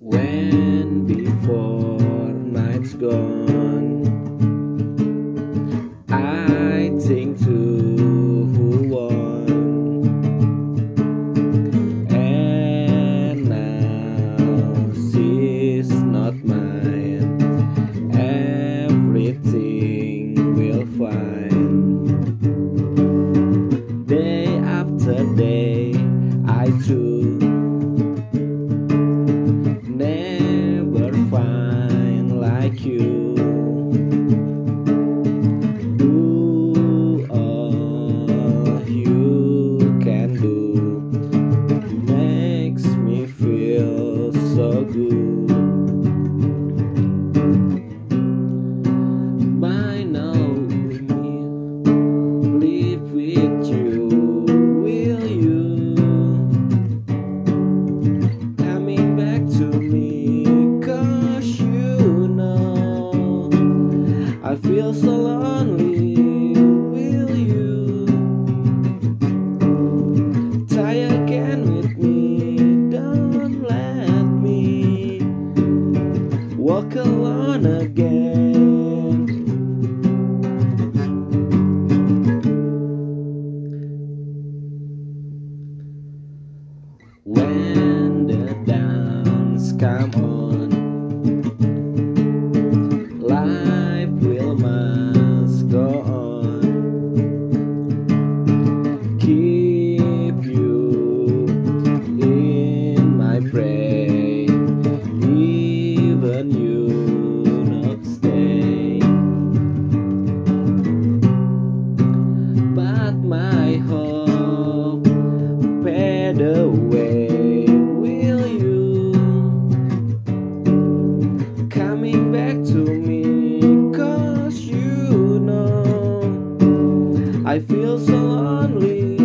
When before night's gone, I think to who won, and now she's not mine. Everything will fine. Day after day, I too walk alone again. When Will you coming back to me? Cause you know I feel so lonely.